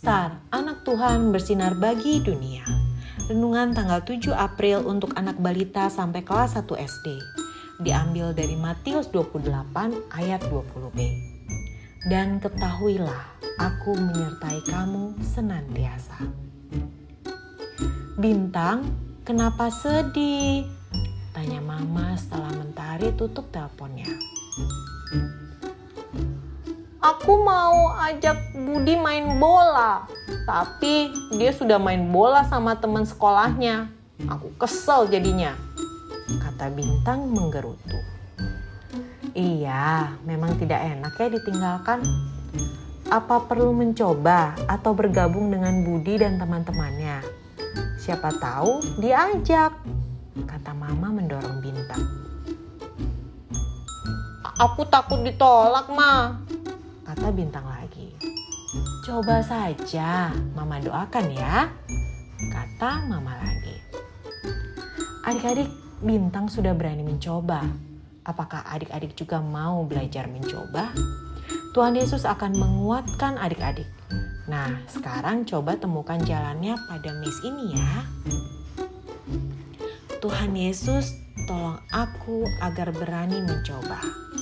Star, anak Tuhan bersinar bagi dunia. Renungan tanggal 7 April untuk anak balita sampai kelas 1 SD. Diambil dari Matius 28 ayat 20b. Dan ketahuilah, aku menyertai kamu senantiasa. Bintang, kenapa sedih? Tanya mama setelah mentari tutup teleponnya. Aku mau ajak Budi main bola, tapi dia sudah main bola sama teman sekolahnya. Aku kesel jadinya, kata Bintang menggerutu. Iya, memang tidak enak ya ditinggalkan. Apa perlu mencoba atau bergabung dengan Budi dan teman-temannya? Siapa tahu diajak, kata Mama mendorong Bintang. Aku takut ditolak, Ma, kata Bintang lagi. Coba saja, Mama doakan ya, kata Mama lagi. Adik-adik, Bintang sudah berani mencoba. Apakah adik-adik juga mau belajar mencoba? Tuhan Yesus akan menguatkan adik-adik. Nah, sekarang coba temukan jalannya pada Miss ini ya. Tuhan Yesus, tolong aku agar berani mencoba.